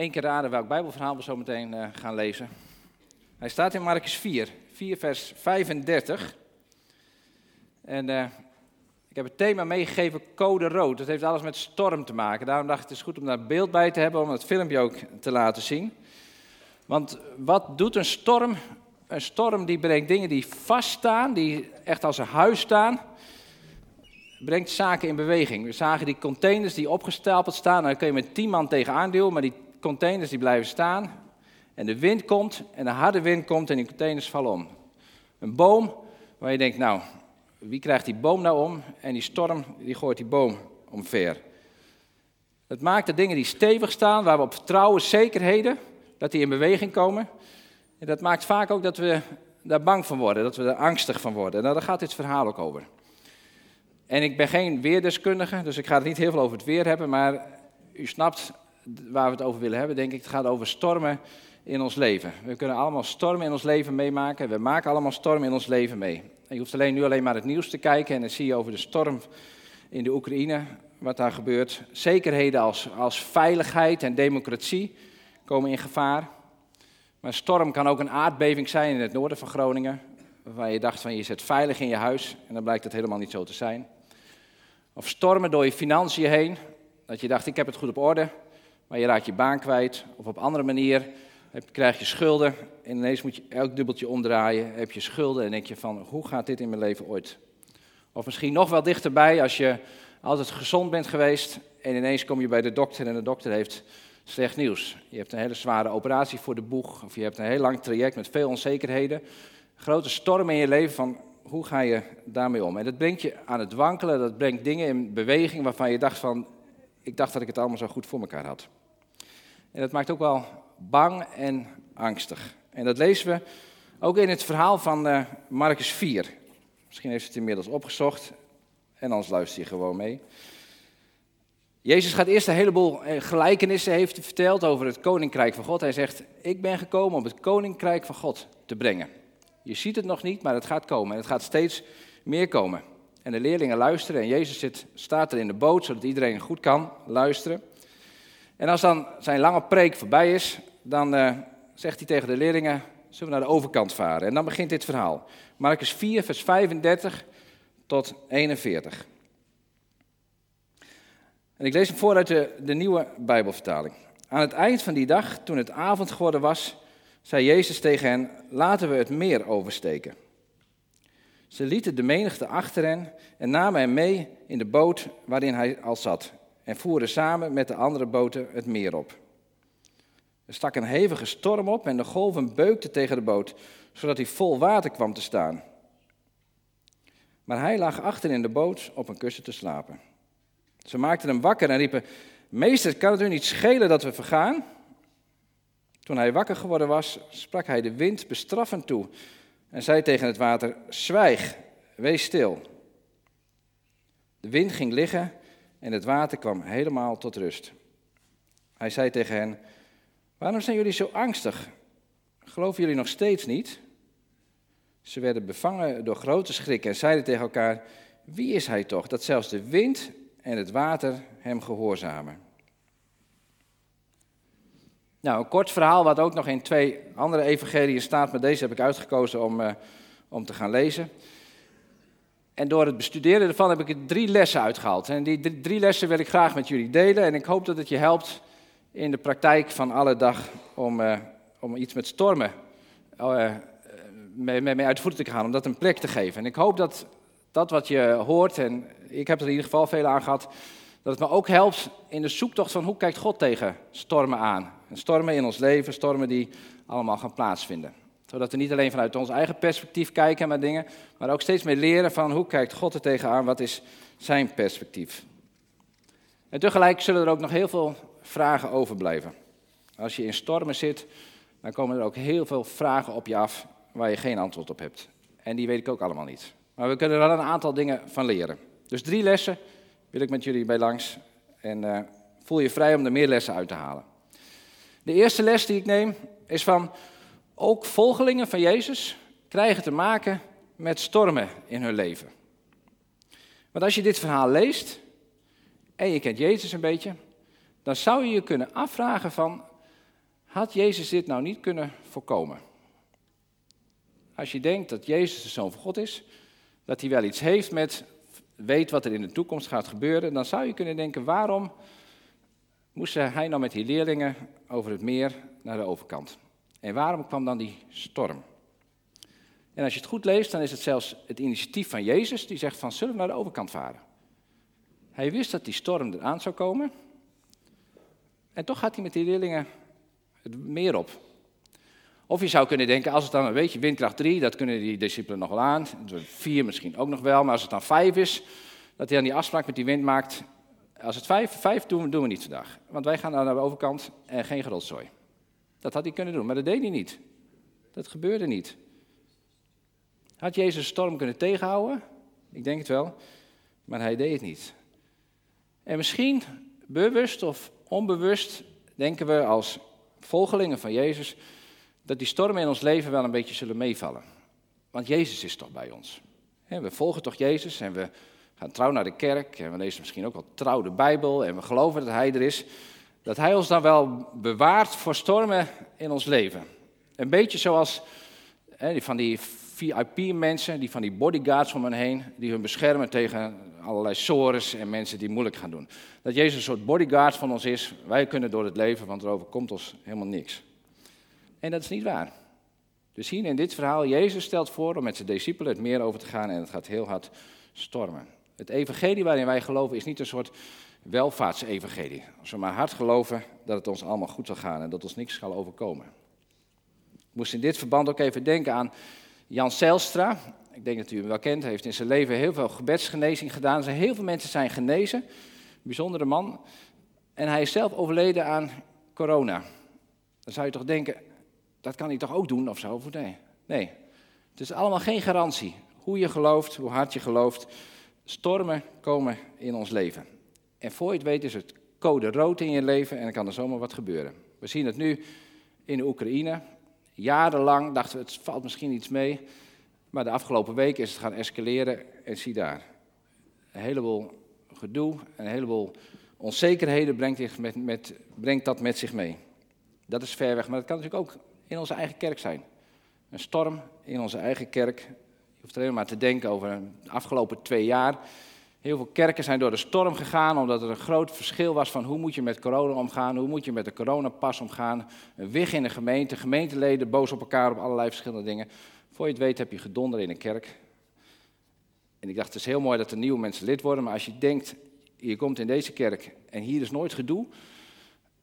Eén keer raden welk Bijbelverhaal we zo meteen uh, gaan lezen. Hij staat in Marcus 4, 4 vers 35. En uh, ik heb het thema meegegeven code rood. Dat heeft alles met storm te maken. Daarom dacht ik het is goed om daar beeld bij te hebben, om het filmpje ook te laten zien. Want wat doet een storm? Een storm die brengt dingen die vaststaan, die echt als een huis staan, brengt zaken in beweging. We zagen die containers die opgestapeld staan, dan kun je met tien man tegenaan duwen, maar die containers die blijven staan. En de wind komt en de harde wind komt en die containers vallen om. Een boom waar je denkt, nou, wie krijgt die boom nou om? En die storm die gooit die boom omver. Het maakt de dingen die stevig staan, waar we op vertrouwen, zekerheden, dat die in beweging komen. En dat maakt vaak ook dat we daar bang van worden, dat we er angstig van worden. Nou, daar gaat dit verhaal ook over. En ik ben geen weerdeskundige, dus ik ga het niet heel veel over het weer hebben, maar u snapt waar we het over willen hebben, denk ik. Het gaat over stormen in ons leven. We kunnen allemaal stormen in ons leven meemaken. We maken allemaal stormen in ons leven mee. Je hoeft alleen nu alleen maar het nieuws te kijken en dan zie je over de storm in de Oekraïne, wat daar gebeurt. Zekerheden als, als veiligheid en democratie komen in gevaar. Maar storm kan ook een aardbeving zijn in het noorden van Groningen, waar je dacht van je zit veilig in je huis en dan blijkt het helemaal niet zo te zijn. Of stormen door je financiën heen, dat je dacht ik heb het goed op orde, maar je raakt je baan kwijt. Of op andere manier heb, krijg je schulden en ineens moet je elk dubbeltje omdraaien, heb je schulden en denk je van hoe gaat dit in mijn leven ooit? Of misschien nog wel dichterbij als je altijd gezond bent geweest en ineens kom je bij de dokter en de dokter heeft slecht nieuws. Je hebt een hele zware operatie voor de boeg of je hebt een heel lang traject met veel onzekerheden. Grote storm in je leven van hoe ga je daarmee om? En dat brengt je aan het wankelen, dat brengt dingen in beweging waarvan je dacht van ik dacht dat ik het allemaal zo goed voor elkaar had. En dat maakt ook wel bang en angstig. En dat lezen we ook in het verhaal van uh, Marcus 4. Misschien heeft u het inmiddels opgezocht en anders luister je gewoon mee. Jezus gaat eerst een heleboel eh, gelijkenissen heeft verteld over het koninkrijk van God. Hij zegt, ik ben gekomen om het koninkrijk van God te brengen. Je ziet het nog niet, maar het gaat komen en het gaat steeds meer komen. En de leerlingen luisteren en Jezus zit, staat er in de boot, zodat iedereen goed kan luisteren. En als dan zijn lange preek voorbij is, dan uh, zegt hij tegen de leerlingen, zullen we naar de overkant varen? En dan begint dit verhaal. Marcus 4, vers 35 tot 41. En ik lees hem voor uit de, de nieuwe Bijbelvertaling. Aan het eind van die dag, toen het avond geworden was, zei Jezus tegen hen, laten we het meer oversteken. Ze lieten de menigte achter hen en namen hem mee in de boot waarin hij al zat en voeren samen met de andere boten het meer op. Er stak een hevige storm op en de golven beukten tegen de boot, zodat hij vol water kwam te staan. Maar hij lag achter in de boot op een kussen te slapen. Ze maakten hem wakker en riepen: Meester, kan het u niet schelen dat we vergaan? Toen hij wakker geworden was, sprak hij de wind bestraffend toe en zei tegen het water: Zwijg, wees stil. De wind ging liggen en het water kwam helemaal tot rust. Hij zei tegen hen: Waarom zijn jullie zo angstig? Geloven jullie nog steeds niet? Ze werden bevangen door grote schrik en zeiden tegen elkaar: Wie is hij toch dat zelfs de wind en het water hem gehoorzamen? Nou, een kort verhaal wat ook nog in twee andere evangeliën staat, maar deze heb ik uitgekozen om, uh, om te gaan lezen. En door het bestuderen ervan heb ik er drie lessen uitgehaald. En die drie lessen wil ik graag met jullie delen. En ik hoop dat het je helpt in de praktijk van alle dag om, uh, om iets met stormen uh, mee, mee, uit de voeten te gaan, om dat een plek te geven. En ik hoop dat dat wat je hoort, en ik heb er in ieder geval veel aan gehad, dat het me ook helpt in de zoektocht van hoe kijkt God tegen stormen aan. En stormen in ons leven, stormen die allemaal gaan plaatsvinden. Zodat we niet alleen vanuit ons eigen perspectief kijken naar dingen, maar ook steeds meer leren van hoe kijkt God er tegenaan, wat is zijn perspectief. En tegelijk zullen er ook nog heel veel vragen overblijven. Als je in stormen zit, dan komen er ook heel veel vragen op je af waar je geen antwoord op hebt. En die weet ik ook allemaal niet. Maar we kunnen er wel een aantal dingen van leren. Dus drie lessen wil ik met jullie bij langs. En uh, voel je vrij om er meer lessen uit te halen. De eerste les die ik neem is van ook volgelingen van Jezus krijgen te maken met stormen in hun leven. Want als je dit verhaal leest en je kent Jezus een beetje, dan zou je je kunnen afvragen van Had Jezus dit nou niet kunnen voorkomen? Als je denkt dat Jezus de Zoon van God is, dat hij wel iets heeft met, weet wat er in de toekomst gaat gebeuren, dan zou je kunnen denken, waarom moest hij nou met die leerlingen over het meer naar de overkant? En waarom kwam dan die storm? En als je het goed leest, dan is het zelfs het initiatief van Jezus die zegt van zullen we naar de overkant varen. Hij wist dat die storm eraan zou komen. En toch gaat hij met die leerlingen het meer op. Of je zou kunnen denken, als het dan een beetje windkracht 3, dat kunnen die discipelen nog wel aan. 4 misschien ook nog wel, maar als het dan 5 is, dat hij dan die afspraak met die wind maakt. Als het 5, 5 doen, we, niet vandaag. Want wij gaan naar de overkant en geen gerotzooi. Dat had hij kunnen doen, maar dat deed hij niet. Dat gebeurde niet. Had Jezus de storm kunnen tegenhouden? Ik denk het wel, maar hij deed het niet. En misschien bewust of onbewust denken we als volgelingen van Jezus dat die stormen in ons leven wel een beetje zullen meevallen. Want Jezus is toch bij ons. We volgen toch Jezus en we gaan trouw naar de kerk en we lezen misschien ook wel trouw de Bijbel en we geloven dat Hij er is. Dat Hij ons dan wel bewaart voor stormen in ons leven. Een beetje zoals van die VIP-mensen, die van die bodyguards om hen heen, die hun beschermen tegen allerlei sores en mensen die moeilijk gaan doen. Dat Jezus een soort bodyguard van ons is. Wij kunnen door het leven, want er overkomt ons helemaal niks. En dat is niet waar. Dus hier in dit verhaal, Jezus stelt voor om met zijn discipelen het meer over te gaan en het gaat heel hard stormen. Het evangelie waarin wij geloven is niet een soort welvaartsevangelie. Als we maar hard geloven dat het ons allemaal goed zal gaan en dat ons niks zal overkomen. Ik moest in dit verband ook even denken aan Jan Zijlstra, ik denk dat u hem wel kent, heeft in zijn leven heel veel gebedsgenezing gedaan. Heel veel mensen zijn genezen, bijzondere man. En hij is zelf overleden aan corona. Dan zou je toch denken, dat kan hij toch ook doen of zo? Nee, nee. Het is allemaal geen garantie. Hoe je gelooft, hoe hard je gelooft. Stormen komen in ons leven. En voor je het weet is het code rood in je leven en dan kan er zomaar wat gebeuren. We zien het nu in de Oekraïne. Jarenlang dachten we, het valt misschien iets mee. Maar de afgelopen weken is het gaan escaleren en zie daar. Een heleboel gedoe, een heleboel onzekerheden brengt, met, met, brengt dat met zich mee. Dat is ver weg, maar dat kan natuurlijk ook in onze eigen kerk zijn. Een storm in onze eigen kerk. Je hoeft alleen maar te denken over de afgelopen twee jaar. Heel veel kerken zijn door de storm gegaan omdat er een groot verschil was van hoe moet je met corona omgaan, hoe moet je met de coronapas omgaan. Een wig in de gemeente, gemeenteleden boos op elkaar op allerlei verschillende dingen. Voor je het weet heb je gedonder in een kerk. En ik dacht, het is heel mooi dat er nieuwe mensen lid worden, maar als je denkt, je komt in deze kerk en hier is nooit gedoe,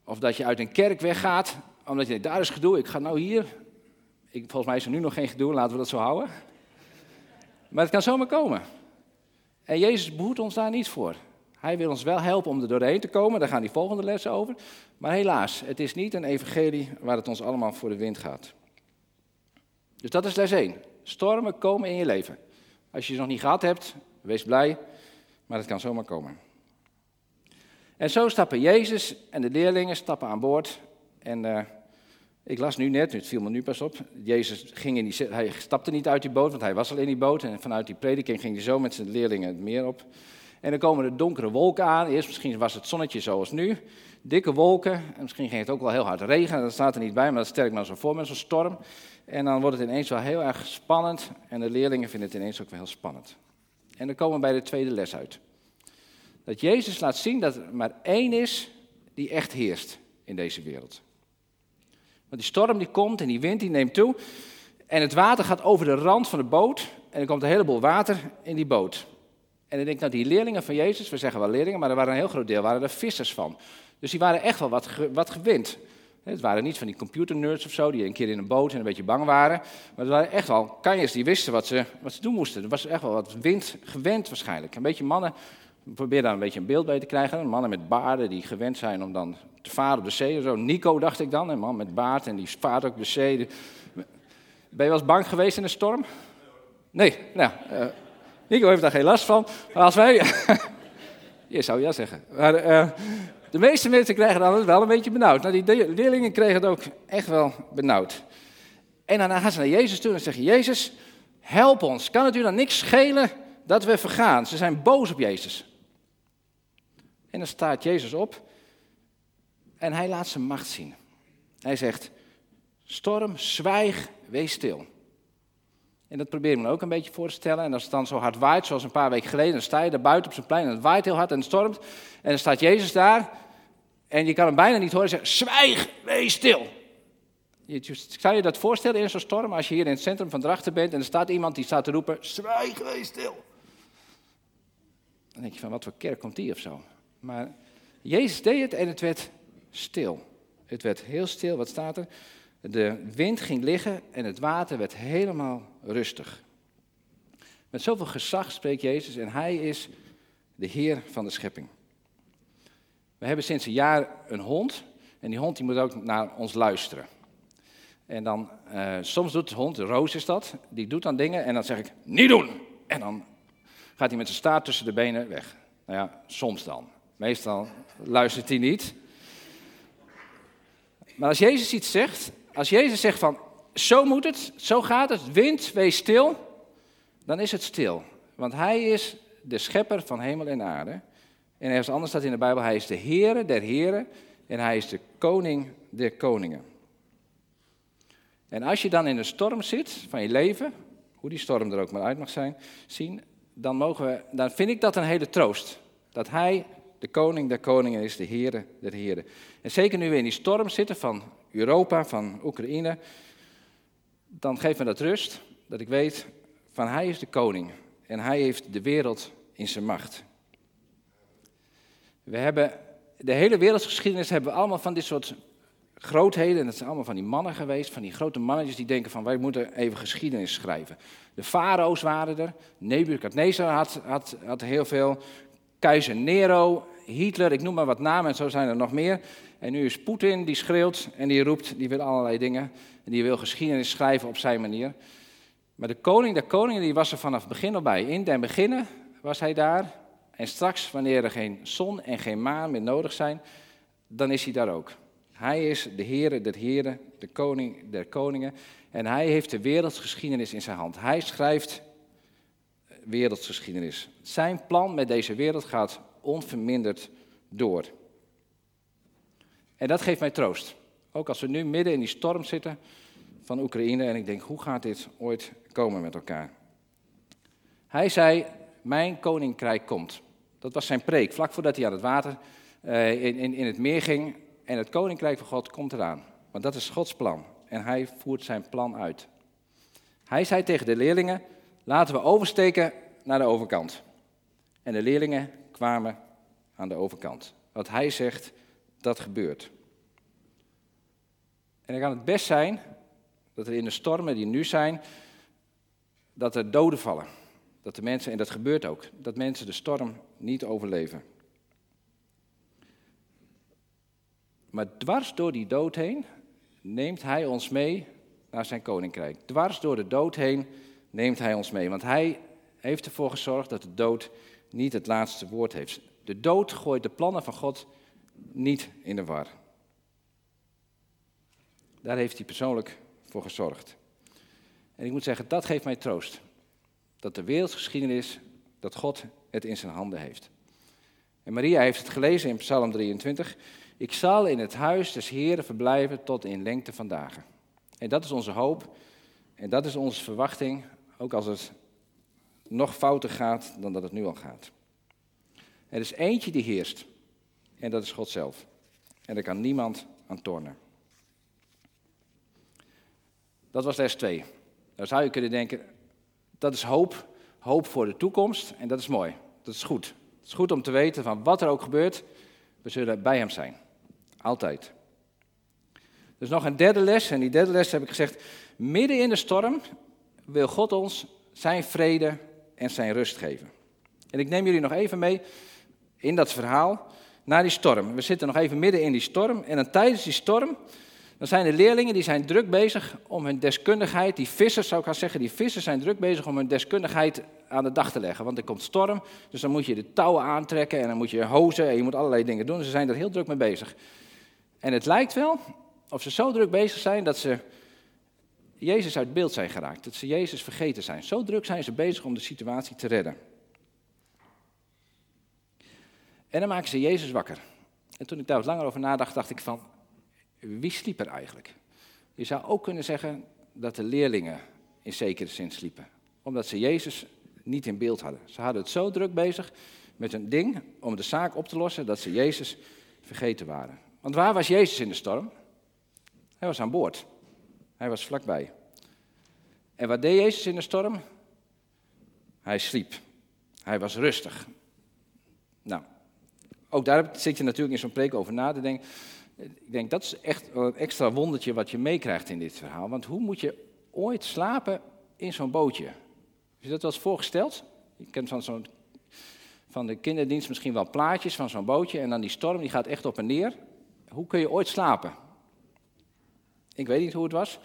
of dat je uit een kerk weggaat omdat je denkt, daar is gedoe, ik ga nou hier. Ik, volgens mij is er nu nog geen gedoe, laten we dat zo houden. Maar het kan zomaar komen. En Jezus behoedt ons daar niet voor. Hij wil ons wel helpen om er doorheen te komen, daar gaan die volgende lessen over. Maar helaas, het is niet een evangelie waar het ons allemaal voor de wind gaat. Dus dat is les 1. Stormen komen in je leven. Als je ze nog niet gehad hebt, wees blij, maar het kan zomaar komen. En zo stappen Jezus en de leerlingen stappen aan boord. En uh, ik las nu net, het viel me nu pas op, Jezus ging in die, hij stapte niet uit die boot, want hij was al in die boot. En vanuit die prediking ging hij zo met zijn leerlingen het meer op. En dan komen er donkere wolken aan. Eerst misschien was het zonnetje zoals nu. Dikke wolken. En misschien ging het ook wel heel hard regenen. Dat staat er niet bij, maar dat stel ik me zo voor met zo'n storm. En dan wordt het ineens wel heel erg spannend. En de leerlingen vinden het ineens ook wel heel spannend. En dan komen we bij de tweede les uit. Dat Jezus laat zien dat er maar één is die echt heerst in deze wereld. Want die storm die komt en die wind die neemt toe. En het water gaat over de rand van de boot. En er komt een heleboel water in die boot. En ik denk, nou die leerlingen van Jezus, we zeggen wel leerlingen, maar er waren een heel groot deel, waren er vissers van. Dus die waren echt wel wat, wat gewend. Het waren niet van die computernerds of zo, die een keer in een boot en een beetje bang waren. Maar het waren echt wel kanjers die wisten wat ze, wat ze doen moesten. Er was echt wel wat wind gewend waarschijnlijk. Een beetje mannen, probeer daar een beetje een beeld bij te krijgen. Mannen met baarden die gewend zijn om dan te varen op de zee. Zo. Nico dacht ik dan, een man met baard en die vaart ook de zee. Ben je wel eens bang geweest in een storm? Nee, nou, uh, Nico heeft daar geen last van. Maar als wij... Je zou ja zeggen. Maar, uh, de meeste mensen krijgen dan wel een beetje benauwd. Nou, die leerlingen kregen het ook echt wel benauwd. En daarna gaan ze naar Jezus toe en zeggen: Jezus, help ons. Kan het u dan niks schelen dat we vergaan? Ze zijn boos op Jezus. En dan staat Jezus op en hij laat zijn macht zien. Hij zegt, storm, zwijg, wees stil. En dat probeer ik me ook een beetje voor te stellen. En als het dan zo hard waait, zoals een paar weken geleden, dan sta je daar buiten op zijn plein en het waait heel hard en het stormt. En dan staat Jezus daar en je kan hem bijna niet horen zeggen, zwijg, wees stil. Zou je dat voorstellen in zo'n storm, als je hier in het centrum van Drachten bent en er staat iemand die staat te roepen, zwijg, wees stil. Dan denk je van, wat voor kerk komt die of zo? Maar Jezus deed het en het werd stil. Het werd heel stil, wat staat er? De wind ging liggen en het water werd helemaal rustig. Met zoveel gezag spreekt Jezus en hij is de Heer van de schepping. We hebben sinds een jaar een hond en die hond die moet ook naar ons luisteren. En dan, uh, soms doet de hond, Roos is dat, die doet dan dingen en dan zeg ik, niet doen! En dan gaat hij met zijn staart tussen de benen weg. Nou ja, soms dan. Meestal luistert hij niet. Maar als Jezus iets zegt, als Jezus zegt van, zo moet het, zo gaat het, wind, wees stil, dan is het stil. Want hij is de schepper van hemel en aarde. En ergens anders staat in de Bijbel, hij is de Heere der Heren en hij is de koning der koningen. En als je dan in een storm zit van je leven, hoe die storm er ook maar uit mag zijn, zien, dan, mogen we, dan vind ik dat een hele troost. Dat hij de koning der koningen is, de Heere der Heren. En zeker nu we in die storm zitten van Europa, van Oekraïne, dan geeft me dat rust, dat ik weet van hij is de koning en hij heeft de wereld in zijn macht. We hebben, de hele wereldgeschiedenis hebben we allemaal van dit soort grootheden, en dat zijn allemaal van die mannen geweest, van die grote mannetjes die denken van wij moeten even geschiedenis schrijven. De farao's waren er, Nebukadnezar had, had, had heel veel, keizer Nero, Hitler, ik noem maar wat namen en zo zijn er nog meer. En nu is Poetin die schreeuwt en die roept, die wil allerlei dingen. En die wil geschiedenis schrijven op zijn manier. Maar de koning der koningen die was er vanaf het begin al bij. In den beginnen was hij daar. En straks, wanneer er geen zon en geen maan meer nodig zijn, dan is hij daar ook. Hij is de Heer der Heren, de koning der koningen. En hij heeft de wereldgeschiedenis in zijn hand. Hij schrijft wereldgeschiedenis. Zijn plan met deze wereld gaat onverminderd door. En dat geeft mij troost. Ook als we nu midden in die storm zitten van Oekraïne en ik denk, hoe gaat dit ooit komen met elkaar? Hij zei, mijn koninkrijk komt. Dat was zijn preek, vlak voordat hij aan het water uh, in, in, in het meer ging. En het koninkrijk van God komt eraan. Want dat is Gods plan. En hij voert zijn plan uit. Hij zei tegen de leerlingen, laten we oversteken naar de overkant. En de leerlingen kwamen aan de overkant. Wat hij zegt, dat gebeurt. En dan kan het best zijn dat er in de stormen die nu zijn, dat er doden vallen. Dat de mensen, en dat gebeurt ook, dat mensen de storm niet overleven. Maar dwars door die dood heen neemt hij ons mee naar zijn koninkrijk. Dwars door de dood heen neemt hij ons mee. Want hij heeft ervoor gezorgd dat de dood niet het laatste woord heeft. De dood gooit de plannen van God niet in de war. Daar heeft hij persoonlijk voor gezorgd. En ik moet zeggen, dat geeft mij troost. Dat de wereldgeschiedenis, dat God het in zijn handen heeft. En Maria heeft het gelezen in Psalm 23. Ik zal in het huis des Heren verblijven tot in lengte van dagen. En dat is onze hoop en dat is onze verwachting, ook als het nog fouter gaat dan dat het nu al gaat. Er is eentje die heerst. En dat is God zelf. En daar kan niemand aan tornen. Dat was les 2. Dan zou je kunnen denken, dat is hoop, hoop voor de toekomst en dat is mooi. Dat is goed. Het is goed om te weten van wat er ook gebeurt, we zullen bij hem zijn. Altijd. Dus nog een derde les, en die derde les heb ik gezegd, midden in de storm wil God ons zijn vrede en zijn rust geven. En ik neem jullie nog even mee in dat verhaal naar die storm. We zitten nog even midden in die storm. En dan tijdens die storm, dan zijn de leerlingen die zijn druk bezig om hun deskundigheid, die vissers zou ik gaan zeggen, die vissers zijn druk bezig om hun deskundigheid aan de dag te leggen. Want er komt storm, dus dan moet je de touwen aantrekken en dan moet je hozen en je moet allerlei dingen doen. Ze zijn er heel druk mee bezig. En het lijkt wel of ze zo druk bezig zijn dat ze Jezus uit beeld zijn geraakt. Dat ze Jezus vergeten zijn. Zo druk zijn ze bezig om de situatie te redden. En dan maken ze Jezus wakker. En toen ik daar wat langer over nadacht, dacht ik van, wie sliep er eigenlijk? Je zou ook kunnen zeggen dat de leerlingen in zekere zin sliepen, omdat ze Jezus niet in beeld hadden. Ze hadden het zo druk bezig met een ding om de zaak op te lossen dat ze Jezus vergeten waren. Want waar was Jezus in de storm? Hij was aan boord. Hij was vlakbij. En wat deed Jezus in de storm? Hij sliep. Hij was rustig. Nou, ook daar zit je natuurlijk in zo'n preek over na te denken. Ik denk dat is echt een extra wondertje wat je meekrijgt in dit verhaal. Want hoe moet je ooit slapen in zo'n bootje? Heb je dat wel eens voorgesteld? Je kent van, zo'n, van de kinderdienst misschien wel plaatjes van zo'n bootje. En dan die storm die gaat echt op en neer. Hoe kun je ooit slapen? Ik weet niet hoe het was.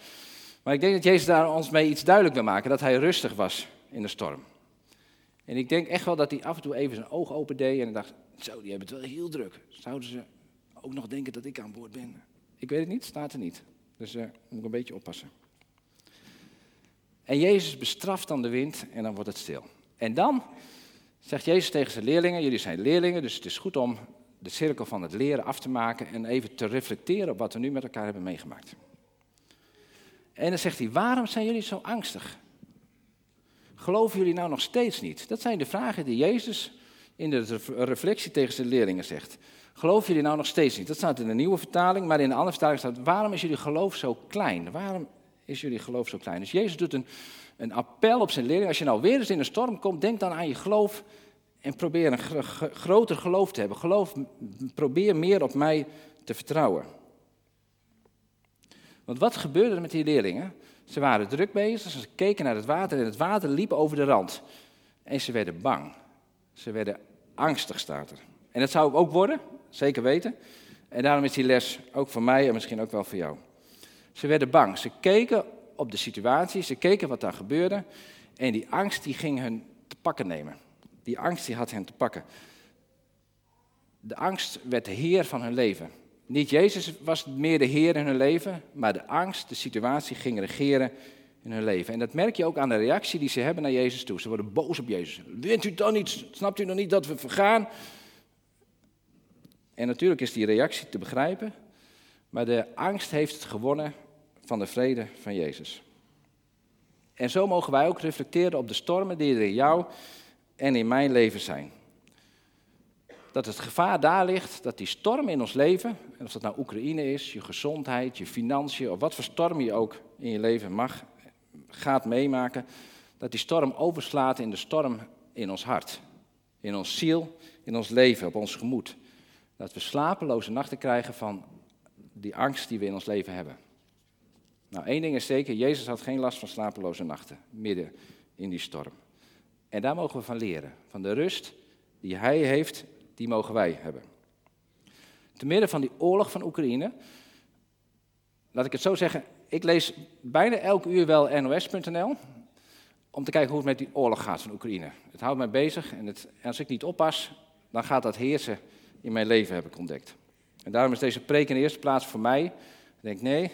Maar ik denk dat Jezus daar ons mee iets duidelijk wil maken. Dat hij rustig was in de storm. En ik denk echt wel dat hij af en toe even zijn oog open deed en dacht, zo, die hebben het wel heel druk. Zouden ze ook nog denken dat ik aan boord ben? Ik weet het niet, staat er niet. Dus uh, moet ik een beetje oppassen. En Jezus bestraft dan de wind en dan wordt het stil. En dan zegt Jezus tegen zijn leerlingen, jullie zijn leerlingen, dus het is goed om de cirkel van het leren af te maken en even te reflecteren op wat we nu met elkaar hebben meegemaakt. En dan zegt hij, waarom zijn jullie zo angstig? Geloven jullie nou nog steeds niet? Dat zijn de vragen die Jezus in de reflectie tegen zijn leerlingen zegt. Geloven jullie nou nog steeds niet? Dat staat in de nieuwe vertaling, maar in de andere vertaling staat: waarom is jullie geloof zo klein? Waarom is jullie geloof zo klein? Dus Jezus doet een, een appel op zijn leerlingen. Als je nou weer eens in een storm komt, denk dan aan je geloof en probeer een groter geloof te hebben. Geloof, probeer meer op mij te vertrouwen. Want wat gebeurde er met die leerlingen? Ze waren druk bezig, ze keken naar het water en het water liep over de rand. En ze werden bang. Ze werden angstig, staat er. En dat zou ik ook worden, zeker weten. En daarom is die les ook voor mij en misschien ook wel voor jou. Ze werden bang. Ze keken op de situatie, ze keken wat daar gebeurde. En die angst die ging hun te pakken nemen. Die angst die had hen te pakken. De angst werd de heer van hun leven. Niet Jezus was meer de Heer in hun leven, maar de angst, de situatie ging regeren in hun leven. En dat merk je ook aan de reactie die ze hebben naar Jezus toe. Ze worden boos op Jezus. Wint u dan niet? Snapt u nog niet dat we vergaan? En natuurlijk is die reactie te begrijpen, maar de angst heeft het gewonnen van de vrede van Jezus. En zo mogen wij ook reflecteren op de stormen die er in jou en in mijn leven zijn dat het gevaar daar ligt dat die storm in ons leven, en of dat nou Oekraïne is, je gezondheid, je financiën, of wat voor storm je ook in je leven mag, gaat meemaken, dat die storm overslaat in de storm in ons hart, in ons ziel, in ons leven, op ons gemoed. Dat we slapeloze nachten krijgen van die angst die we in ons leven hebben. Nou, één ding is zeker, Jezus had geen last van slapeloze nachten, midden in die storm. En daar mogen we van leren, van de rust die Hij heeft die mogen wij hebben. Te midden van die oorlog van Oekraïne, laat ik het zo zeggen, ik lees bijna elk uur wel nos.nl om te kijken hoe het met die oorlog gaat van Oekraïne. Het houdt mij bezig en, het, als ik niet oppas, dan gaat dat heersen in mijn leven, heb ik ontdekt. En daarom is deze preek in de eerste plaats voor mij. Ik denk, nee,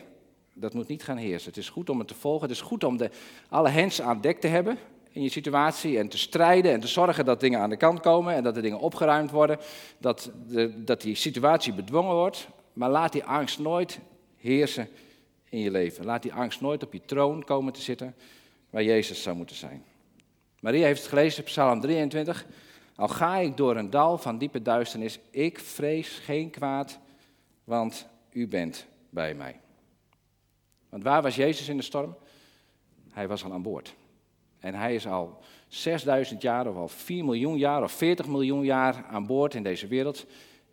dat moet niet gaan heersen. Het is goed om het te volgen. Het is goed om de, alle hens aan dek te hebben in je situatie en te strijden en te zorgen dat dingen aan de kant komen en dat de dingen opgeruimd worden, dat, de, dat die situatie bedwongen wordt. Maar laat die angst nooit heersen in je leven. Laat die angst nooit op je troon komen te zitten waar Jezus zou moeten zijn. Maria heeft het gelezen, Psalm 23. Al ga ik door een dal van diepe duisternis, ik vrees geen kwaad, want u bent bij mij. Want waar was Jezus in de storm? Hij was al aan boord. En hij is al 6000 jaar of al 4 miljoen jaar of 40 miljoen jaar aan boord in deze wereld.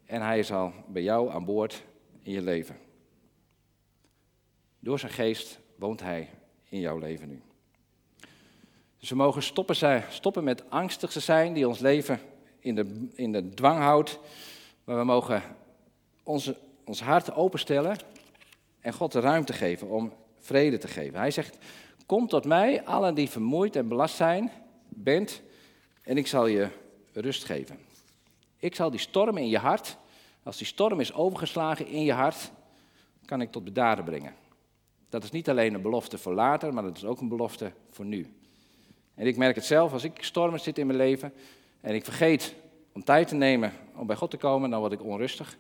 En hij is al bij jou aan boord in je leven. Door zijn geest woont hij in jouw leven nu. Dus we mogen stoppen, stoppen met angstig te zijn die ons leven in de, in de dwang houdt. Maar we mogen onze, ons hart openstellen en God de ruimte geven om vrede te geven. Hij zegt, Kom tot mij, allen die vermoeid en belast zijn, bent, en ik zal je rust geven. Ik zal die storm in je hart, als die storm is overgeslagen in je hart, kan ik tot bedaren brengen. Dat is niet alleen een belofte voor later, maar dat is ook een belofte voor nu. En ik merk het zelf, als ik stormen zit in mijn leven en ik vergeet om tijd te nemen om bij God te komen, dan word ik onrustig.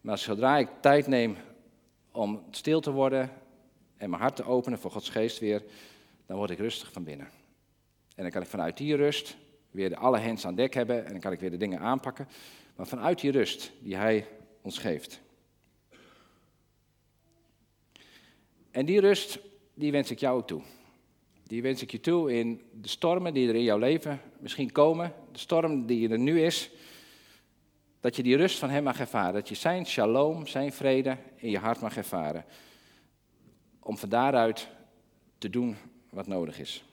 Maar zodra ik tijd neem om stil te worden en mijn hart te openen voor Gods geest weer, dan word ik rustig van binnen. En dan kan ik vanuit die rust weer de alle hens aan dek hebben en dan kan ik weer de dingen aanpakken. Maar vanuit die rust die Hij ons geeft. En die rust, die wens ik jou toe. Die wens ik je toe in de stormen die er in jouw leven misschien komen. De storm die er nu is. Dat je die rust van Hem mag ervaren. Dat je Zijn shalom, Zijn vrede in je hart mag ervaren. Om van daaruit te doen wat nodig is.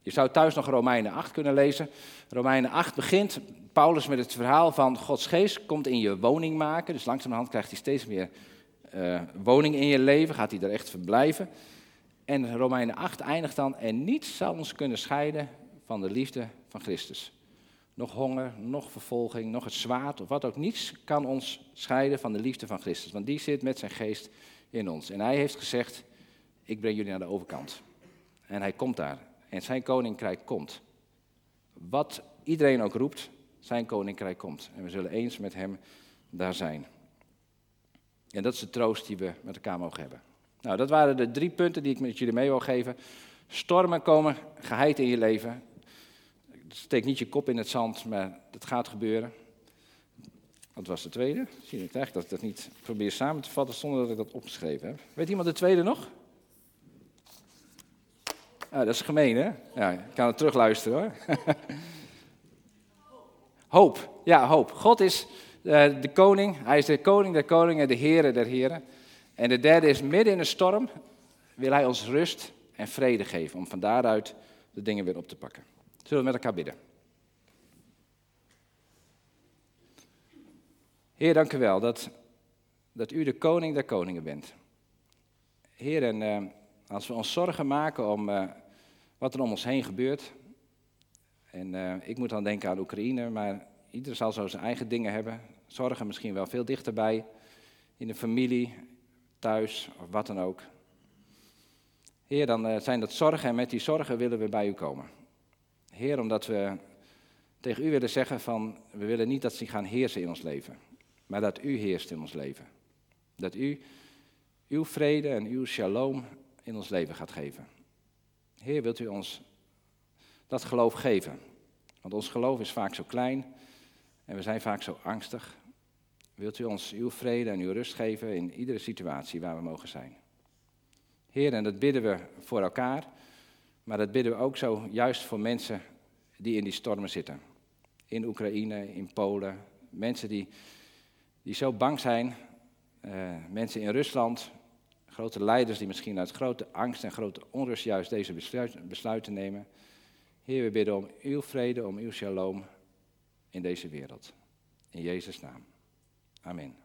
Je zou thuis nog Romeinen 8 kunnen lezen. Romeinen 8 begint Paulus met het verhaal van Gods geest komt in je woning maken. Dus langzamerhand krijgt hij steeds meer uh, woning in je leven, gaat hij er echt verblijven. En Romeinen 8 eindigt dan, en niets zal ons kunnen scheiden van de liefde van Christus. Nog honger, nog vervolging, nog het zwaard of wat ook. Niets kan ons scheiden van de liefde van Christus. Want die zit met zijn geest in ons. En hij heeft gezegd, ik breng jullie naar de overkant. En hij komt daar. En zijn koninkrijk komt. Wat iedereen ook roept, zijn koninkrijk komt. En we zullen eens met hem daar zijn. En dat is de troost die we met elkaar mogen hebben. Nou, dat waren de drie punten die ik met jullie mee wil geven. Stormen komen geheid in je leven. Steek niet je kop in het zand, maar dat gaat gebeuren. Wat was de tweede? Zie je eigenlijk dat ik dat niet probeer samen te vatten zonder dat ik dat opgeschreven heb. Weet iemand de tweede nog? Ah, dat is gemeen, hè? Ja, ik kan het terugluisteren hoor. hoop, ja, hoop. God is uh, de koning, hij is de koning der koningen, de heren der heren. En de derde is, midden in een storm wil hij ons rust en vrede geven, om van daaruit de dingen weer op te pakken. Zullen we met elkaar bidden? Heer, dank u wel dat, dat u de koning der koningen bent. Heer, en uh, als we ons zorgen maken om uh, wat er om ons heen gebeurt. En uh, ik moet dan denken aan Oekraïne, maar ieder zal zo zijn eigen dingen hebben. Zorgen misschien wel veel dichterbij, in de familie, thuis of wat dan ook. Heer, dan zijn dat zorgen en met die zorgen willen we bij u komen. Heer, omdat we tegen u willen zeggen van, we willen niet dat ze gaan heersen in ons leven, maar dat u heerst in ons leven. Dat u uw vrede en uw shalom in ons leven gaat geven. Heer, wilt u ons dat geloof geven? Want ons geloof is vaak zo klein en we zijn vaak zo angstig. Wilt u ons uw vrede en uw rust geven in iedere situatie waar we mogen zijn? Heer, en dat bidden we voor elkaar, maar dat bidden we ook zo juist voor mensen die in die stormen zitten. In Oekraïne, in Polen, mensen die, die zo bang zijn, uh, mensen in Rusland, grote leiders die misschien uit grote angst en grote onrust juist deze besluiten nemen. Heer, we bidden om uw vrede, om uw shalom in deze wereld. In Jezus' naam. Amen.